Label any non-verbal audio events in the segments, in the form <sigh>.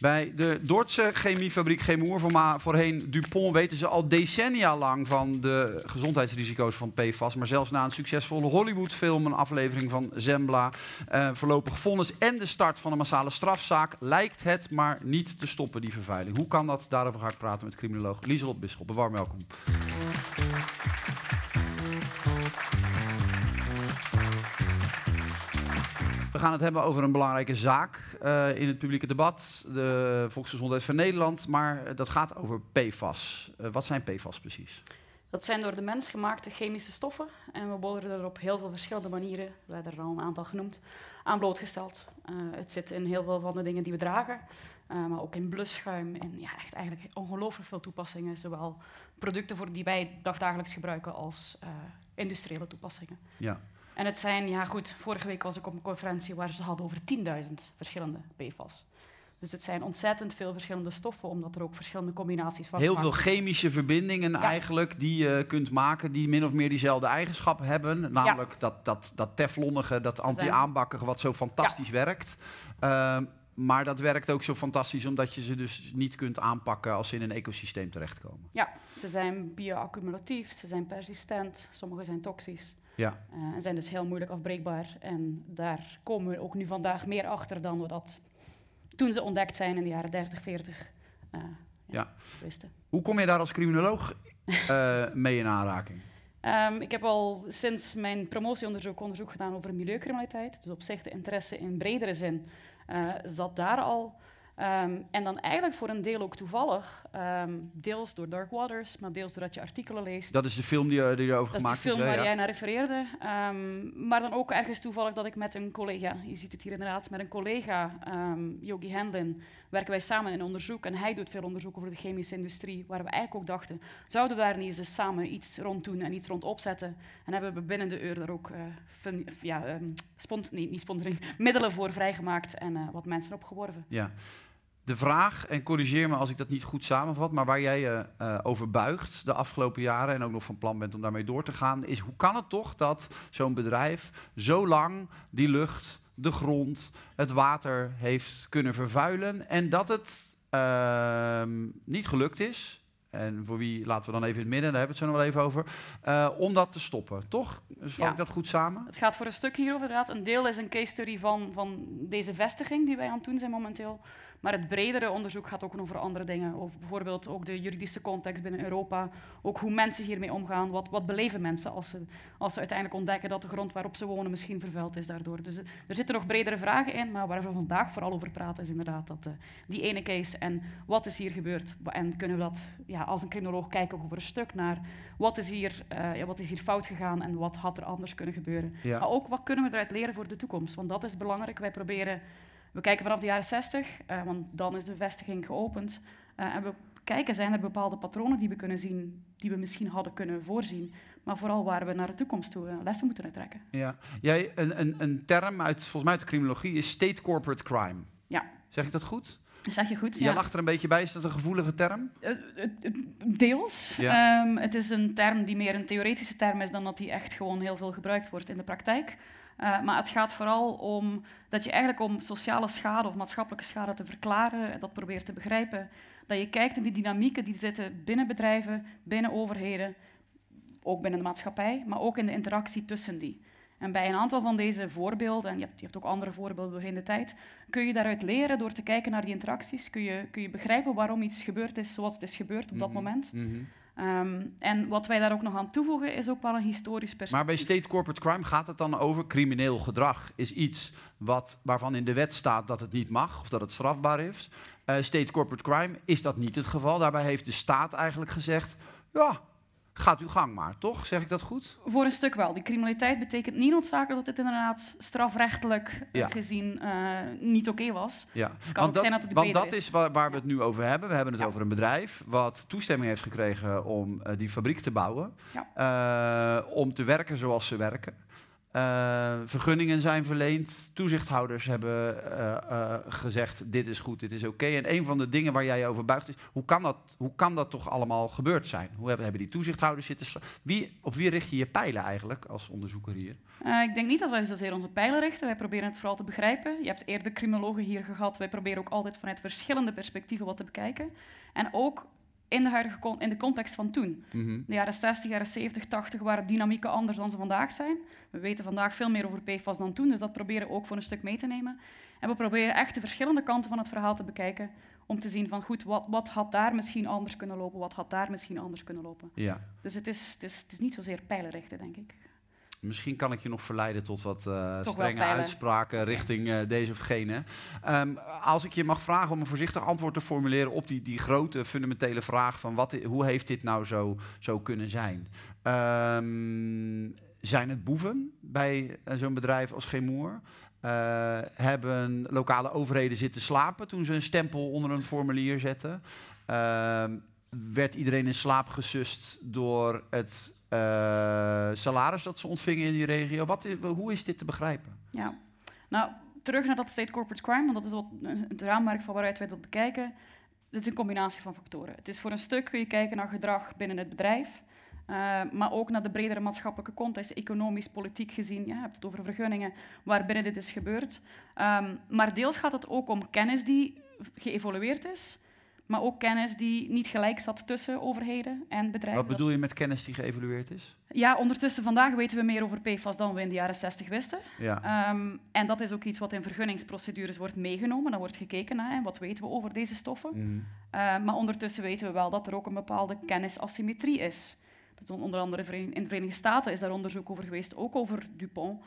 Bij de Dordtse chemiefabriek voorma- voorheen Dupont, weten ze al decennia lang van de gezondheidsrisico's van PFAS. Maar zelfs na een succesvolle Hollywoodfilm, een aflevering van Zembla, eh, voorlopig vonnis en de start van een massale strafzaak, lijkt het maar niet te stoppen, die vervuiling. Hoe kan dat? Daarover ga ik praten met criminoloog Lieselot Bisschop. Warm welkom. We gaan het hebben over een belangrijke zaak eh, in het publieke debat, de Volksgezondheid van Nederland, maar eh, dat gaat over PFAS. Eh, wat zijn PFAS precies? Dat zijn door de mens gemaakte chemische stoffen en we worden er op heel veel verschillende manieren, we hebben er al een aantal genoemd, aan blootgesteld. Het zit in heel veel van de dingen die we dragen, maar ook in blusschuim en ja, echt eigenlijk ongelooflijk veel toepassingen, zowel producten voor die wij dagdagelijks gebruiken als eh, industriële toepassingen. Ja. En het zijn, ja goed, vorige week was ik op een conferentie waar ze hadden over 10.000 verschillende PFAS. Dus het zijn ontzettend veel verschillende stoffen, omdat er ook verschillende combinaties van Heel veel chemische verbindingen Ja. eigenlijk die je kunt maken die min of meer diezelfde eigenschappen hebben. Namelijk dat, dat, dat teflonnige, dat anti-aanbakkige wat zo fantastisch werkt. Ehm, maar dat werkt ook zo fantastisch omdat je ze dus niet kunt aanpakken als ze in een ecosysteem terechtkomen. Ja, ze zijn bioaccumulatief, ze zijn persistent, sommige zijn toxisch Ja, eh, en zijn dus heel moeilijk afbreekbaar. En daar komen we ook nu vandaag meer achter dan we dat toen ze ontdekt zijn in de jaren 30, 40 eh, Ja. wisten. Hoe kom je daar als criminoloog eh, <laughs> mee in aanraking? Ehm, ik heb al sinds mijn promotieonderzoek onderzoek gedaan over milieucriminaliteit. Dus op zich de interesse in bredere zin zat daar al. Ehm, en dan eigenlijk voor een deel ook toevallig, ehm, deels door Dark Waters, maar deels doordat je artikelen leest. Dat is de film die, eh, die erover Dat is die gemaakt film hè? waar Ja. jij naar refereerde. Ehm, maar dan ook ergens toevallig dat ik met een collega, je ziet het hier inderdaad, met een collega, Yogi Hendlin, werken wij samen in onderzoek. En hij doet veel onderzoek over de chemische industrie, waar we eigenlijk ook dachten, zouden we daar niet eens samen iets rond doen en iets rond opzetten? En hebben we binnen de uur daar ook eh, fun- ja, spont, nee, niet <laughs> middelen voor vrijgemaakt en eh, wat mensen opgeworven. Ja. De vraag, en corrigeer me als ik dat niet goed samenvat, maar waar jij je eh, over buigt de afgelopen jaren en ook nog van plan bent om daarmee door te gaan, is hoe kan het toch dat zo'n bedrijf zo lang die lucht, de grond, het water heeft kunnen vervuilen en dat het ehm, niet gelukt is. En voor wie laten we dan even in het midden, daar hebben we het zo nog wel even over. eh, om dat te stoppen, toch? Dus vat Ja. ik dat goed samen? Het gaat voor een stuk hierover inderdaad. Een deel is een case study van, van deze vestiging die wij aan het doen zijn momenteel. Maar het bredere onderzoek gaat ook over andere dingen. Over bijvoorbeeld ook de juridische context binnen Europa. Ook hoe mensen hiermee omgaan. Wat, wat beleven mensen als ze, als ze uiteindelijk ontdekken dat de grond waarop ze wonen misschien vervuild is daardoor. Dus er zitten nog bredere vragen in. Maar waar we vandaag vooral over praten is inderdaad dat, eh, die ene case. En wat is hier gebeurd? En kunnen we dat ja, als een criminoloog kijken ook over een stuk naar wat is, hier, eh, ja, wat is hier fout gegaan en wat had er anders kunnen gebeuren. Ja. Maar ook wat kunnen we eruit leren voor de toekomst? Want dat is belangrijk. Wij proberen, we kijken vanaf de jaren 60, eh, want dan is de vestiging geopend. eh, en we kijken, zijn er bepaalde patronen die we kunnen zien, die we misschien hadden kunnen voorzien. Maar vooral waar we naar de toekomst toe eh, lessen moeten uittrekken. Ja. Jij, een, een, een term uit, volgens mij uit de criminologie is state corporate crime. Ja. Zeg ik dat goed? Zeg je goed? Jij lacht er een beetje bij. Is dat een gevoelige term? Deels. Ja. Ehm, het is een term die meer een theoretische term is dan dat die echt gewoon heel veel gebruikt wordt in de praktijk. Eh, maar het gaat vooral om dat je eigenlijk om sociale schade of maatschappelijke schade te verklaren, en dat probeert te begrijpen, dat je kijkt in die dynamieken die zitten binnen bedrijven, binnen overheden, ook binnen de maatschappij, maar ook in de interactie tussen die. En bij een aantal van deze voorbeelden, en je hebt, je hebt ook andere voorbeelden doorheen de tijd, kun je daaruit leren door te kijken naar die interacties. Kun je, kun je begrijpen waarom iets gebeurd is zoals het is gebeurd op dat Mhm. moment. Mhm. Ehm, en wat wij daar ook nog aan toevoegen is ook wel een historisch perspectief. Maar bij state corporate crime gaat het dan over crimineel gedrag. Is iets wat, waarvan in de wet staat dat het niet mag of dat het strafbaar is. Eh, state corporate crime is dat niet het geval. Daarbij heeft de staat eigenlijk gezegd: ja, gaat uw gang maar, toch? Zeg ik dat goed? Voor een stuk wel. Die criminaliteit betekent niet noodzakelijk dat dit inderdaad strafrechtelijk eh, Ja. gezien eh, niet oké was. Ja, kan ook zijn dat het want dat is. is waar, waar we het nu over hebben. We hebben het Ja. over een bedrijf wat toestemming heeft gekregen om eh, die fabriek te bouwen. Ja. Om te werken zoals ze werken. Eh, vergunningen zijn verleend, toezichthouders hebben eh, eh, gezegd, dit is goed, dit is oké. En een van de dingen waar jij over buigt is, hoe kan dat, hoe kan dat toch allemaal gebeurd zijn? Hoe hebben, die toezichthouders zitten? Wie, op wie richt je je pijlen eigenlijk als onderzoeker hier? Ik denk niet dat wij zozeer onze pijlen richten. Wij proberen het vooral te begrijpen. Je hebt eerder criminologen hier gehad. Wij proberen ook altijd vanuit verschillende perspectieven wat te bekijken. En ook in de, huidige in de context van toen. Mhm. De jaren 60, jaren 70, 80 waren dynamieken anders dan ze vandaag zijn. We weten vandaag veel meer over PFAS dan toen, dus dat proberen we ook voor een stuk mee te nemen. En we proberen echt de verschillende kanten van het verhaal te bekijken, om te zien van goed, wat, wat had daar misschien anders kunnen lopen, wat had daar misschien anders kunnen lopen. Ja. Dus het is, het, is, het is niet zozeer pijlenrichten, denk ik. Misschien kan ik je nog verleiden tot wat uh, strenge uitspraken richting uh, deze of gene. Um, als ik je mag vragen om een voorzichtig antwoord te formuleren op die, die grote fundamentele vraag van wat, hoe heeft dit nou zo, zo kunnen zijn? Um, zijn het boeven bij uh, zo'n bedrijf als Gemoer? hebben lokale overheden zitten slapen toen ze een stempel onder een formulier zetten? Ehm, werd iedereen in slaap gesust door het uh, salaris dat ze ontvingen in die regio. Wat hoe is dit te begrijpen? Ja, nou, terug naar dat state corporate crime, want dat is wat het raamwerk van waaruit wij dat bekijken. Dit is een combinatie van factoren. Het is voor een stuk kun je kijken naar gedrag binnen het bedrijf, uh, maar ook naar de bredere maatschappelijke context, economisch, politiek gezien. Je hebt het over vergunningen, waarbinnen dit is gebeurd. Um, maar deels gaat het ook om kennis die geëvolueerd is maar ook kennis die niet gelijk zat tussen overheden en bedrijven. Wat bedoel je met kennis die geëvalueerd is? Ja, ondertussen vandaag weten we meer over PFAS dan we in de jaren 60 wisten. Ja. Um, en dat is ook iets wat in vergunningsprocedures wordt meegenomen. Dan wordt gekeken naar wat weten we over deze stoffen. Mm. Uh, maar ondertussen weten we wel dat er ook een bepaalde kennisasymmetrie is. Dat onder andere in de Verenigde Staten is daar onderzoek over geweest, ook over Dupont.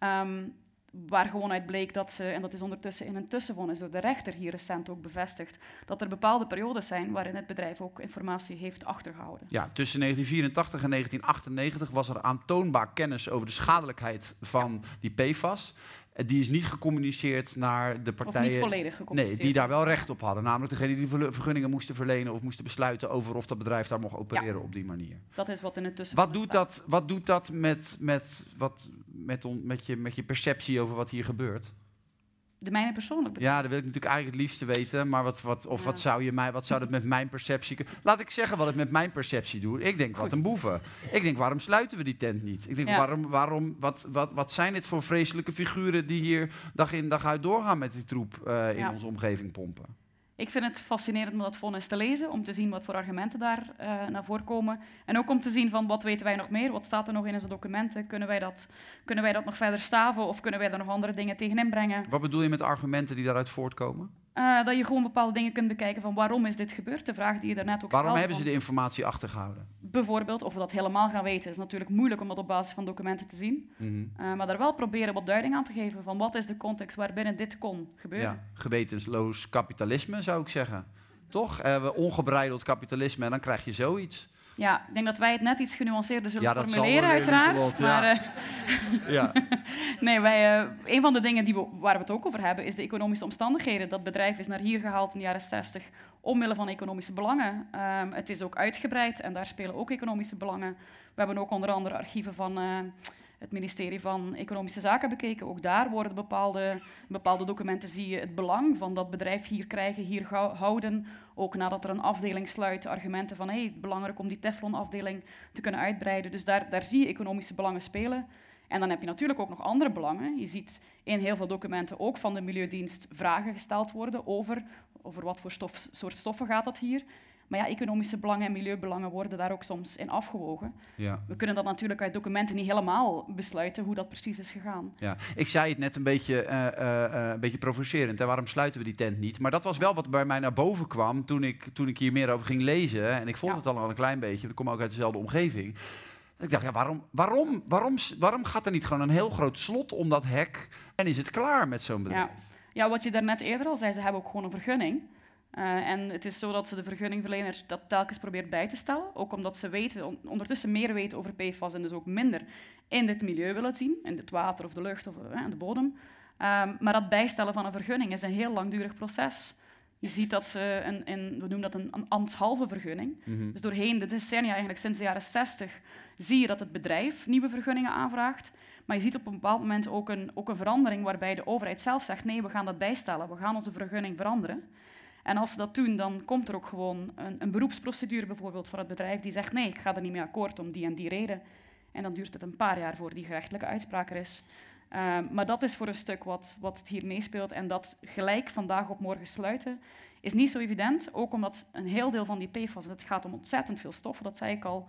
Um, waar gewoon uit bleek dat ze, en dat is ondertussen in een tussenvonnis door de rechter hier recent ook bevestigd, dat er bepaalde periodes zijn waarin het bedrijf ook informatie heeft achtergehouden. Ja, tussen 1984 en 1998 was er aantoonbaar kennis over de schadelijkheid van die PFAS. Eh, die is niet gecommuniceerd naar de partijen. Of niet volledig gecommuniceerd. Nee, die daar wel recht op hadden. Namelijk degene die vergunningen moesten verlenen of moesten besluiten over of dat bedrijf daar mocht opereren op die manier. Dat is wat in het tussen. Wat doet dat, wat doet dat met, met, wat, met, on, met, je, met je perceptie over wat hier gebeurt? De mijne persoonlijk Ja, dat wil ik natuurlijk eigenlijk het liefste weten. Maar wat, wat, of wat, zou je mij, wat zou dat met mijn perceptie... Laat ik zeggen wat het met mijn perceptie doet. Ik denk, wat een boeven. Ik denk, waarom sluiten we die tent niet? Ik denk, waarom, waarom, wat, wat, wat zijn dit voor vreselijke figuren... die hier dag in dag uit doorgaan met die troep uh, in onze omgeving pompen? Ik vind het fascinerend om dat vonnis te lezen, om te zien wat voor argumenten daar uh, naar voren komen. En ook om te zien van wat weten wij nog meer, wat staat er nog in onze documenten, kunnen wij dat, kunnen wij dat nog verder staven of kunnen wij er nog andere dingen tegenin brengen. Wat bedoel je met argumenten die daaruit voortkomen? Uh, dat je gewoon bepaalde dingen kunt bekijken van waarom is dit gebeurd, de vraag die je daarnet ook Waarom hebben ze de informatie achtergehouden? Bijvoorbeeld, of we dat helemaal gaan weten, is natuurlijk moeilijk om dat op basis van documenten te zien. Mm -hmm. uh, maar daar wel proberen wat duiding aan te geven van wat is de context waarbinnen dit kon gebeuren. Ja, gewetensloos kapitalisme zou ik zeggen. Toch? Uh, ongebreideld kapitalisme en dan krijg je zoiets. Ja, ik denk dat wij het net iets genuanceerder zullen ja, formuleren, uiteraard. Lot, maar, ja. Uh, <laughs> ja. nee, wij, uh, een van de dingen die we, waar we het ook over hebben, is de economische omstandigheden. Dat bedrijf is naar hier gehaald in de jaren 60 omwille van economische belangen. Um, het is ook uitgebreid en daar spelen ook economische belangen. We hebben ook onder andere archieven van uh, het ministerie van Economische Zaken bekeken. Ook daar worden bepaalde, bepaalde documenten, zie je het belang van dat bedrijf hier krijgen, hier houden. Ook nadat er een afdeling sluit, argumenten van hey, belangrijk om die Teflon-afdeling te kunnen uitbreiden. Dus daar, daar zie je economische belangen spelen. En dan heb je natuurlijk ook nog andere belangen. Je ziet in heel veel documenten ook van de Milieudienst vragen gesteld worden over, over wat voor stof, soort stoffen gaat dat hier. Maar ja, economische belangen en milieubelangen worden daar ook soms in afgewogen. Ja. We kunnen dat natuurlijk uit documenten niet helemaal besluiten hoe dat precies is gegaan. Ja. Ik zei het net een beetje, uh, uh, een beetje provocerend. Hè? Waarom sluiten we die tent niet? Maar dat was wel wat bij mij naar boven kwam toen ik, toen ik hier meer over ging lezen. En ik vond Ja. het al een klein beetje. Ik kom ook uit dezelfde omgeving. Ik dacht, ja, waarom, waarom, waarom, waarom gaat er niet gewoon een heel groot slot om dat hek en is het klaar met zo'n bedrijf? Ja, wat je daarnet eerder al zei, ze hebben ook gewoon een vergunning. Uh, en het is zo dat ze de vergunningverleners dat telkens probeert bij te stellen. Ook omdat ze weten, on ondertussen meer weten over PFAS en dus ook minder in dit milieu willen zien. In het water of de lucht of uh, de bodem. Um, maar dat bijstellen van een vergunning is een heel langdurig proces. Je ziet dat ze, een, een, we noemen dat een, een ambtshalve vergunning. Mm -hmm. Dus doorheen de decennia, eigenlijk sinds de jaren 60, zie je dat het bedrijf nieuwe vergunningen aanvraagt. Maar je ziet op een bepaald moment ook een, ook een verandering waarbij de overheid zelf zegt, nee, we gaan dat bijstellen, we gaan onze vergunning veranderen. En als ze dat doen, dan komt er ook gewoon een, een beroepsprocedure bijvoorbeeld voor het bedrijf die zegt, nee, ik ga er niet mee akkoord om die en die reden. En dan duurt het een paar jaar voor die gerechtelijke uitspraak er is. Uh, maar dat is voor een stuk wat, wat hier meespeelt. En dat gelijk vandaag op morgen sluiten is niet zo evident. Ook omdat een heel deel van die PFAS, het gaat om ontzettend veel stoffen, dat zei ik al,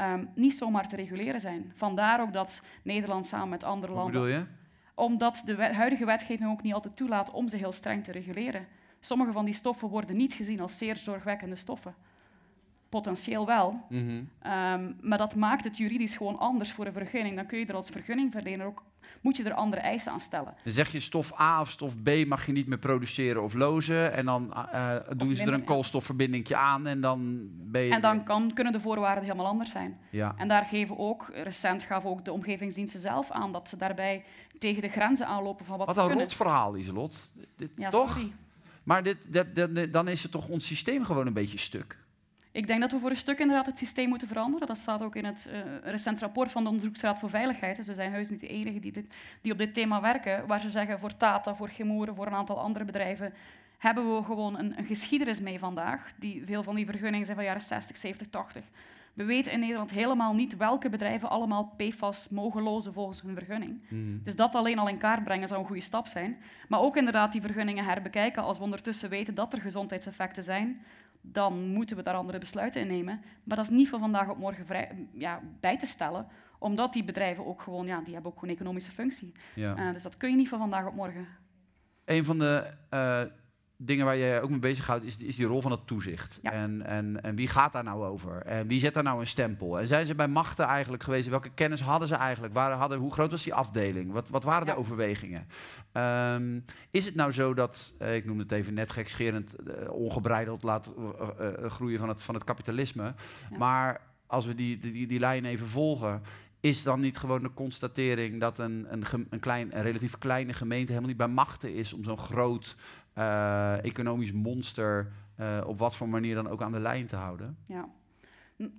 um, niet zomaar te reguleren zijn. Vandaar ook dat Nederland samen met andere Wat landen... bedoel je? Omdat de wet, huidige wetgeving ook niet altijd toelaat om ze heel streng te reguleren. Sommige van die stoffen worden niet gezien als zeer zorgwekkende stoffen. Potentieel wel. Mhm. Um, maar dat maakt het juridisch gewoon anders voor een vergunning. Dan kun je er als vergunningverlener ook, moet je er andere eisen aan stellen. Dan zeg je stof A of stof B mag je niet meer produceren of lozen. En dan eh, doen ze er een ja. koolstofverbindingje aan en dan ben je... En dan kan, kunnen de voorwaarden helemaal anders zijn. Ja. En daar geven ook, recent gaven ook de omgevingsdiensten zelf aan dat ze daarbij tegen de grenzen aanlopen van wat, Wat ze een kunnen. rot verhaal, Iselot. Dit- Ja, toch? sorry. Maar dit, dit- dit- dan is het toch ons systeem gewoon een beetje stuk. Ik denk dat we voor een stuk inderdaad het systeem moeten veranderen. Dat staat ook in het eh, recent rapport van de Onderzoeksraad voor Veiligheid. Dus we zijn heus niet de enigen die, dit, die op dit thema werken. Waar ze zeggen voor Tata, voor Gemoeren, voor een aantal andere bedrijven hebben we gewoon een, een geschiedenis mee vandaag. Die, veel van die vergunningen zijn van jaren 60, 70, 80. We weten in Nederland helemaal niet welke bedrijven allemaal PFAS mogen lozen volgens hun vergunning. Dus dat alleen al in kaart brengen zou een goede stap zijn. Maar ook inderdaad die vergunningen herbekijken. Als we ondertussen weten dat er gezondheidseffecten zijn, dan moeten we daar andere besluiten in nemen. Maar dat is niet van vandaag op morgen vrij, ja, bij te stellen, omdat die bedrijven ook gewoon, ja, die hebben ook gewoon een economische functie. Ja. Eh, dus dat kun je niet van vandaag op morgen. Een van de eh, dingen waar je ook mee bezighoudt is, is die rol van het toezicht. Ja. En, en, en wie gaat daar nou over? En wie zet daar nou een stempel? En zijn ze bij machten eigenlijk geweest? Welke kennis hadden ze eigenlijk? Waar hadden, hoe groot was die afdeling? Wat, wat waren Ja. de overwegingen? Ehm, is het nou zo dat, eh, ik noem het even net gekscherend, eh, ongebreideld laat eh, groeien van het, van het kapitalisme. Ja. Maar als we die, die, die lijn even volgen, is dan niet gewoon de constatering dat een, een, een, klein, een relatief kleine gemeente helemaal niet bij machten is om zo'n groot eh, economisch monster eh, op wat voor manier dan ook aan de lijn te houden? Ja.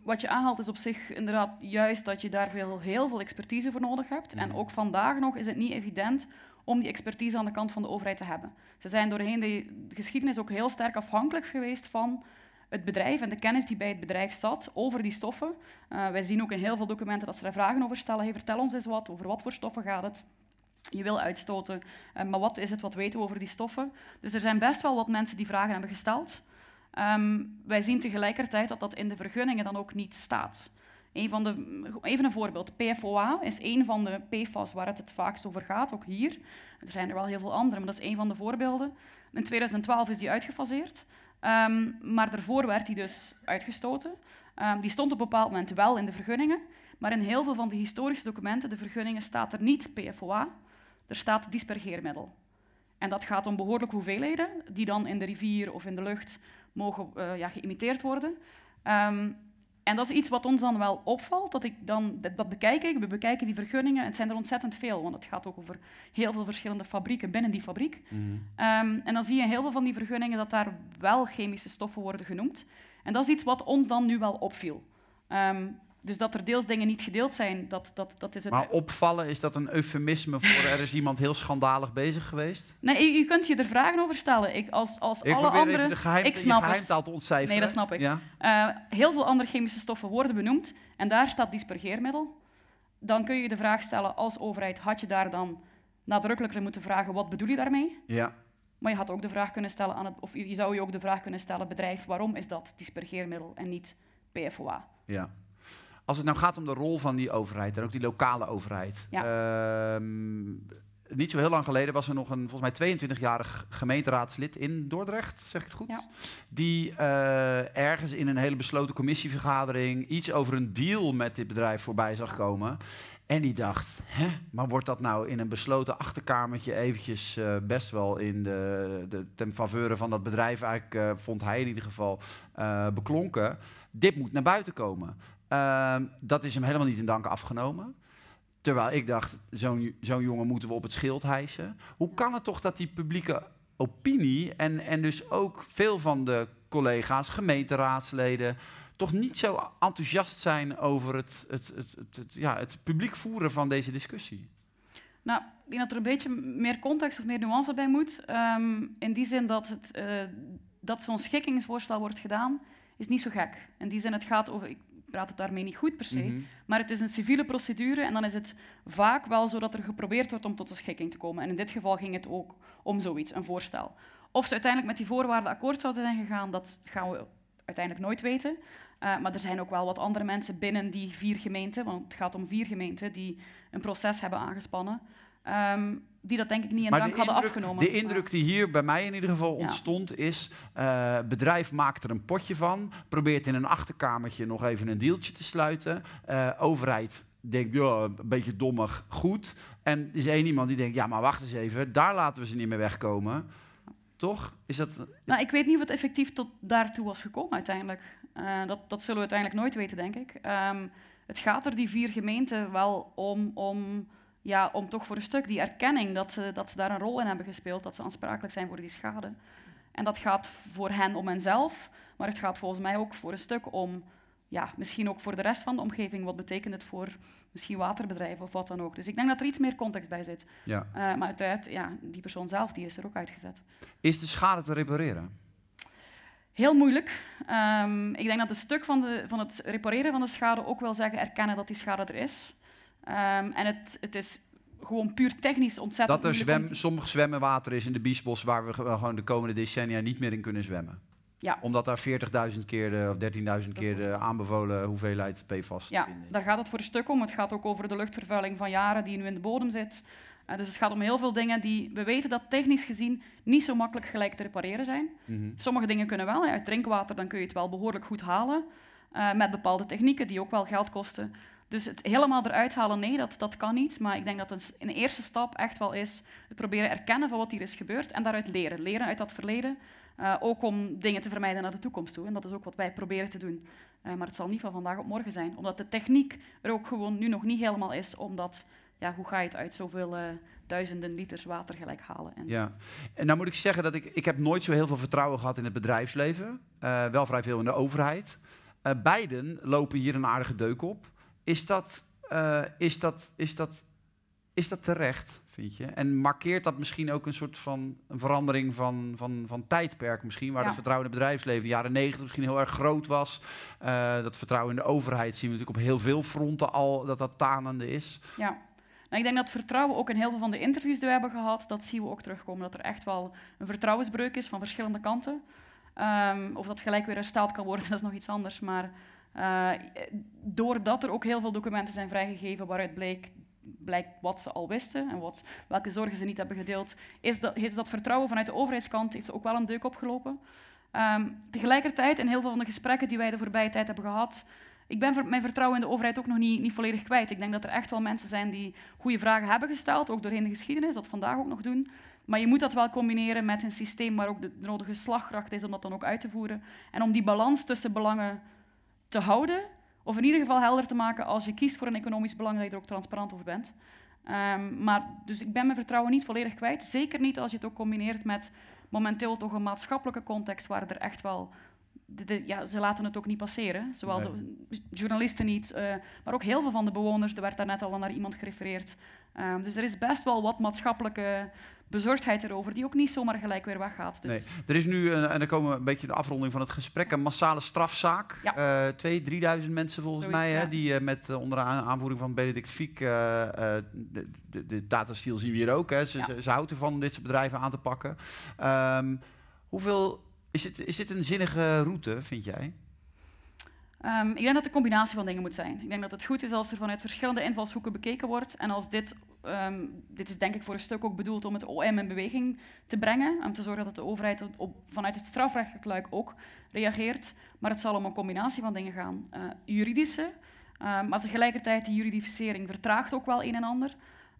Wat je aanhaalt is op zich inderdaad juist dat je daar veel, heel veel expertise voor nodig hebt. En Mhm. ook vandaag nog is het niet evident om die expertise aan de kant van de overheid te hebben. Ze zijn doorheen de geschiedenis ook heel sterk afhankelijk geweest van het bedrijf en de kennis die bij het bedrijf zat over die stoffen. Eh, wij zien ook in heel veel documenten dat ze daar vragen over stellen. Hey, vertel ons eens wat, over wat voor stoffen gaat het? Je wil uitstoten, eh, maar wat is het, wat weten we over die stoffen? Dus er zijn best wel wat mensen die vragen hebben gesteld. Ehm, wij zien tegelijkertijd dat dat in de vergunningen dan ook niet staat. Van de, even een voorbeeld. PFOA is een van de PFAS waar het het vaakst over gaat, ook hier. Er zijn er wel heel veel andere, maar dat is een van de voorbeelden. In 2012 is die uitgefaseerd, Ehm, maar daarvoor werd die dus uitgestoten. Ehm, die stond op een bepaald moment wel in de vergunningen, maar in heel veel van de historische documenten, de vergunningen, staat er niet PFOA, er staat dispergeermiddel. En dat gaat om behoorlijke hoeveelheden, die dan in de rivier of in de lucht mogen eh, ja, geïmiteerd worden. Ehm, en dat is iets wat ons dan wel opvalt, dat, ik dan, dat, dat bekijk ik, we bekijken die vergunningen, en het zijn er ontzettend veel, want het gaat ook over heel veel verschillende fabrieken binnen die fabriek. Ehm, en dan zie je heel veel van die vergunningen dat daar wel chemische stoffen worden genoemd. En dat is iets wat ons dan nu wel opviel. Ehm, dus dat er deels dingen niet gedeeld zijn, dat, dat, dat is het. Maar opvallen, is dat een eufemisme voor er is iemand heel schandalig bezig geweest? Nee, je, je kunt je er vragen over stellen. Ik, als als Ik alle probeer andere... even de geheim, ik snap het. geheimtaal te ontcijferen. Nee, dat snap ik. Ja? Eh, heel veel andere chemische stoffen worden benoemd en daar staat dispergeermiddel. Dan kun je de vraag stellen als overheid, had je daar dan nadrukkelijker moeten vragen, wat bedoel je daarmee? ja. Maar je had ook de vraag kunnen stellen aan het, of je zou je ook de vraag kunnen stellen, bedrijf, waarom is dat dispergeermiddel en niet PFOA? Ja. Als het nou gaat om de rol van die overheid en ook die lokale overheid. Ehm, niet zo heel lang geleden was er nog een volgens mij 22-jarig gemeenteraadslid in Dordrecht, zeg ik het goed? Ja. Die eh, ergens in een hele besloten commissievergadering iets over een deal met dit bedrijf voorbij zag komen. En die dacht, hè, maar wordt dat nou in een besloten achterkamertje eventjes eh, best wel in de, de ten faveur van dat bedrijf, eigenlijk eh, vond hij in ieder geval, beklonken. Dit moet naar buiten komen. Ehm, dat is hem helemaal niet in dank afgenomen. Terwijl ik dacht, zo'n zo'n jongen moeten we op het schild hijsen. Hoe kan het toch dat die publieke opinie en, en dus ook veel van de collega's, gemeenteraadsleden, toch niet zo enthousiast zijn over het, het, het, ja, het publiek voeren van deze discussie? Nou, ik denk dat er een beetje meer context of meer nuance bij moet. Ehm, in die zin dat, het, uh, dat zo'n schikkingsvoorstel wordt gedaan, is niet zo gek. In die zin, het gaat over... Ik praat het daarmee niet goed per se, Mhm. maar het is een civiele procedure en dan is het vaak wel zo dat er geprobeerd wordt om tot een schikking te komen. En in dit geval ging het ook om zoiets, een voorstel. Of ze uiteindelijk met die voorwaarden akkoord zouden zijn gegaan, dat gaan we uiteindelijk nooit weten. Uh, maar er zijn ook wel wat andere mensen binnen die vier gemeenten, want het gaat om vier gemeenten die een proces hebben aangespannen, um, die dat denk ik niet in maar dank de hadden indruk, afgenomen. De indruk die hier bij mij in ieder geval Ja. ontstond is... eh bedrijf maakt er een potje van, probeert in een achterkamertje nog even een deeltje te sluiten. Eh, overheid denkt, ja, een beetje dommig, goed. En er is één iemand die denkt, ja, maar wacht eens even, daar laten we ze niet meer wegkomen. Toch? Is dat... Nou, ik weet niet of het effectief tot daartoe was gekomen uiteindelijk. Uh, dat, dat zullen we uiteindelijk nooit weten, denk ik. Um, het gaat er die vier gemeenten wel om, om, ja, om toch voor een stuk die erkenning dat ze, dat ze daar een rol in hebben gespeeld, dat ze aansprakelijk zijn voor die schade. En dat gaat voor hen om henzelf, maar het gaat volgens mij ook voor een stuk om, ja, misschien ook voor de rest van de omgeving. Wat betekent het voor misschien waterbedrijven of wat dan ook. Dus ik denk dat er iets meer context bij zit. Ja. Uh, maar uiteraard, ja, die persoon zelf die is er ook uitgezet. Is de schade te repareren? Heel moeilijk. Um, ik denk dat een stuk van, de, van het repareren van de schade ook wil zeggen erkennen dat die schade er is. Um, en het, het is gewoon puur technisch ontzettend Dat er zwem, sommig zwemmenwater is in de Biesbos waar we gewoon de komende decennia niet meer in kunnen zwemmen. Ja. Omdat daar 40.000 keer de, of 13.000 keer de aanbevolen hoeveelheid PFAS Ja, in is. daar gaat het voor een stuk om. Het gaat ook over de luchtvervuiling van jaren die nu in de bodem zit. Uh, dus het gaat om heel veel dingen die we weten dat technisch gezien niet zo makkelijk gelijk te repareren zijn. Mhm. Sommige dingen kunnen wel. Uit drinkwater dan kun je het wel behoorlijk goed halen. Uh, met bepaalde technieken die ook wel geld kosten. Dus het helemaal eruit halen, nee, dat, dat kan niet. Maar ik denk dat een eerste stap echt wel is het proberen erkennen van wat hier is gebeurd en daaruit leren. Leren uit dat verleden. Uh, ook om dingen te vermijden naar de toekomst toe. En dat is ook wat wij proberen te doen. Uh, maar het zal niet van vandaag op morgen zijn. Omdat de techniek er ook gewoon nu nog niet helemaal is. Omdat, ja, hoe ga je het uit zoveel uh, duizenden liters water gelijk halen? En Ja, en nou moet ik zeggen dat ik, ik heb nooit zo heel veel vertrouwen gehad in het bedrijfsleven. Wel vrij veel in de overheid. Beiden lopen hier een aardige deuk op. Is dat, uh, is dat, is dat, is dat terecht, vind je? En markeert dat misschien ook een soort van een verandering van, van, van tijdperk misschien? Waar Ja. het vertrouwen in het bedrijfsleven in de jaren negentig misschien heel erg groot was. Uh, dat vertrouwen in de overheid zien we natuurlijk op heel veel fronten al dat dat tanende is. Ja. Nou, ik denk dat vertrouwen ook in heel veel van de interviews die we hebben gehad, dat zien we ook terugkomen. Dat er echt wel een vertrouwensbreuk is van verschillende kanten. Um, of dat gelijk weer hersteld kan worden, <laughs> dat is nog iets anders. Maar uh, doordat er ook heel veel documenten zijn vrijgegeven waaruit blijkt wat ze al wisten en wat, welke zorgen ze niet hebben gedeeld, is dat, is dat vertrouwen vanuit de overheidskant heeft ook wel een deuk opgelopen. Um, tegelijkertijd, in heel veel van de gesprekken die wij de voorbije tijd hebben gehad, ik ben mijn vertrouwen in de overheid ook nog niet, niet volledig kwijt. Ik denk dat er echt wel mensen zijn die goede vragen hebben gesteld, ook doorheen de geschiedenis, dat vandaag ook nog doen. Maar je moet dat wel combineren met een systeem waar ook de nodige slagkracht is om dat dan ook uit te voeren. En om die balans tussen belangen te houden, of in ieder geval helder te maken als je kiest voor een economisch belang, dat je er ook transparant over bent. Um, maar, dus ik ben mijn vertrouwen niet volledig kwijt. Zeker niet als je het ook combineert met momenteel toch een maatschappelijke context waar er echt wel de, de, ja, ze laten het ook niet passeren. Zowel nee. de journalisten niet, uh, maar ook heel veel van de bewoners. Er werd daarnet al naar iemand gerefereerd. Um, dus er is best wel wat maatschappelijke bezorgdheid erover, die ook niet zomaar gelijk weer weggaat. Dus. Nee. Er is nu, uh, en dan komen we een beetje de afronding van het gesprek, een massale strafzaak. Ja. Uh, twee, drieduizend mensen volgens Zoiets, mij, ja. hè, die uh, met onder aanvoering van Benedict Fiek, de, de, de datastiel zien we hier ook. Hè. Ze, Ja. ze, ze houden ervan om dit soort bedrijven aan te pakken. Um, hoeveel, is, het, is dit een zinnige route, vind jij? Um, ik denk dat het een combinatie van dingen moet zijn. Ik denk dat het goed is als er vanuit verschillende invalshoeken bekeken wordt. En als dit, um, dit is denk ik voor een stuk ook bedoeld om het OM in beweging te brengen. Om te zorgen dat de overheid op, vanuit het strafrechtelijk luik ook reageert. Maar het zal om een combinatie van dingen gaan. Uh, juridische, uh, maar tegelijkertijd die juridificering vertraagt ook wel een en ander.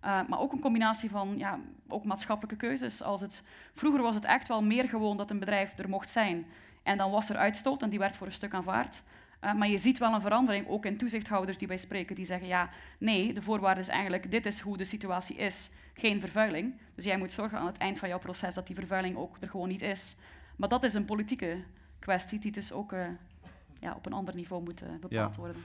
Uh, maar ook een combinatie van ja, ook maatschappelijke keuzes. Als het, vroeger was het echt wel meer gewoon dat een bedrijf er mocht zijn. En dan was er uitstoot en die werd voor een stuk aanvaard. Uh, maar je ziet wel een verandering, ook in toezichthouders die wij spreken, die zeggen, ja, nee, de voorwaarde is eigenlijk, dit is hoe de situatie is, geen vervuiling. Dus jij moet zorgen aan het eind van jouw proces dat die vervuiling ook er gewoon niet is. Maar dat is een politieke kwestie die dus ook uh, ja, op een ander niveau moet uh, bepaald Ja. worden.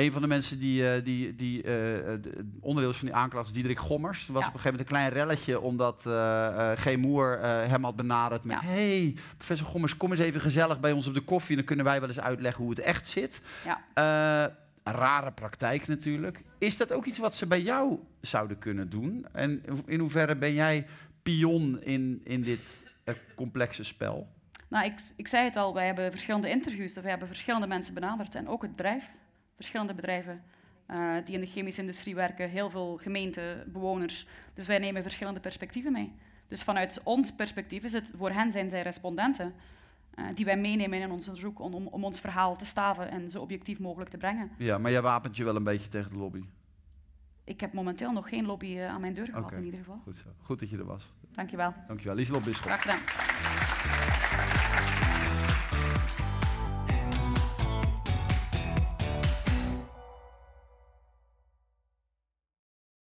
Een van de mensen die, uh, die, die uh, onderdeel is van die aanklacht is Diederik Gommers. Er was Ja. op een gegeven moment een klein relletje omdat uh, G. Moer hem had benaderd met... Ja. hey, professor Gommers, kom eens even gezellig bij ons op de koffie... en dan kunnen wij wel eens uitleggen hoe het echt zit. Ja. Eh, rare praktijk natuurlijk. Is dat ook iets wat ze bij jou zouden kunnen doen? En in hoeverre ben jij pion in, in dit eh, complexe spel? Nou, ik, ik zei het al, wij hebben verschillende interviews, we hebben verschillende mensen benaderd en ook het bedrijf, verschillende bedrijven eh, die in de chemische industrie werken, heel veel gemeenten, bewoners. Dus wij nemen verschillende perspectieven mee. Dus vanuit ons perspectief is het, voor hen zijn zij respondenten, eh, die wij meenemen in ons onderzoek om, om, om ons verhaal te staven en zo objectief mogelijk te brengen. Ja, maar jij wapent je wel een beetje tegen de lobby. Ik heb momenteel nog geen lobby eh, aan mijn deur gehad in ieder geval. Goed zo. Goed dat je er was. Dank je wel. Dankjewel. Lieselot Bisschop. Graag gedaan.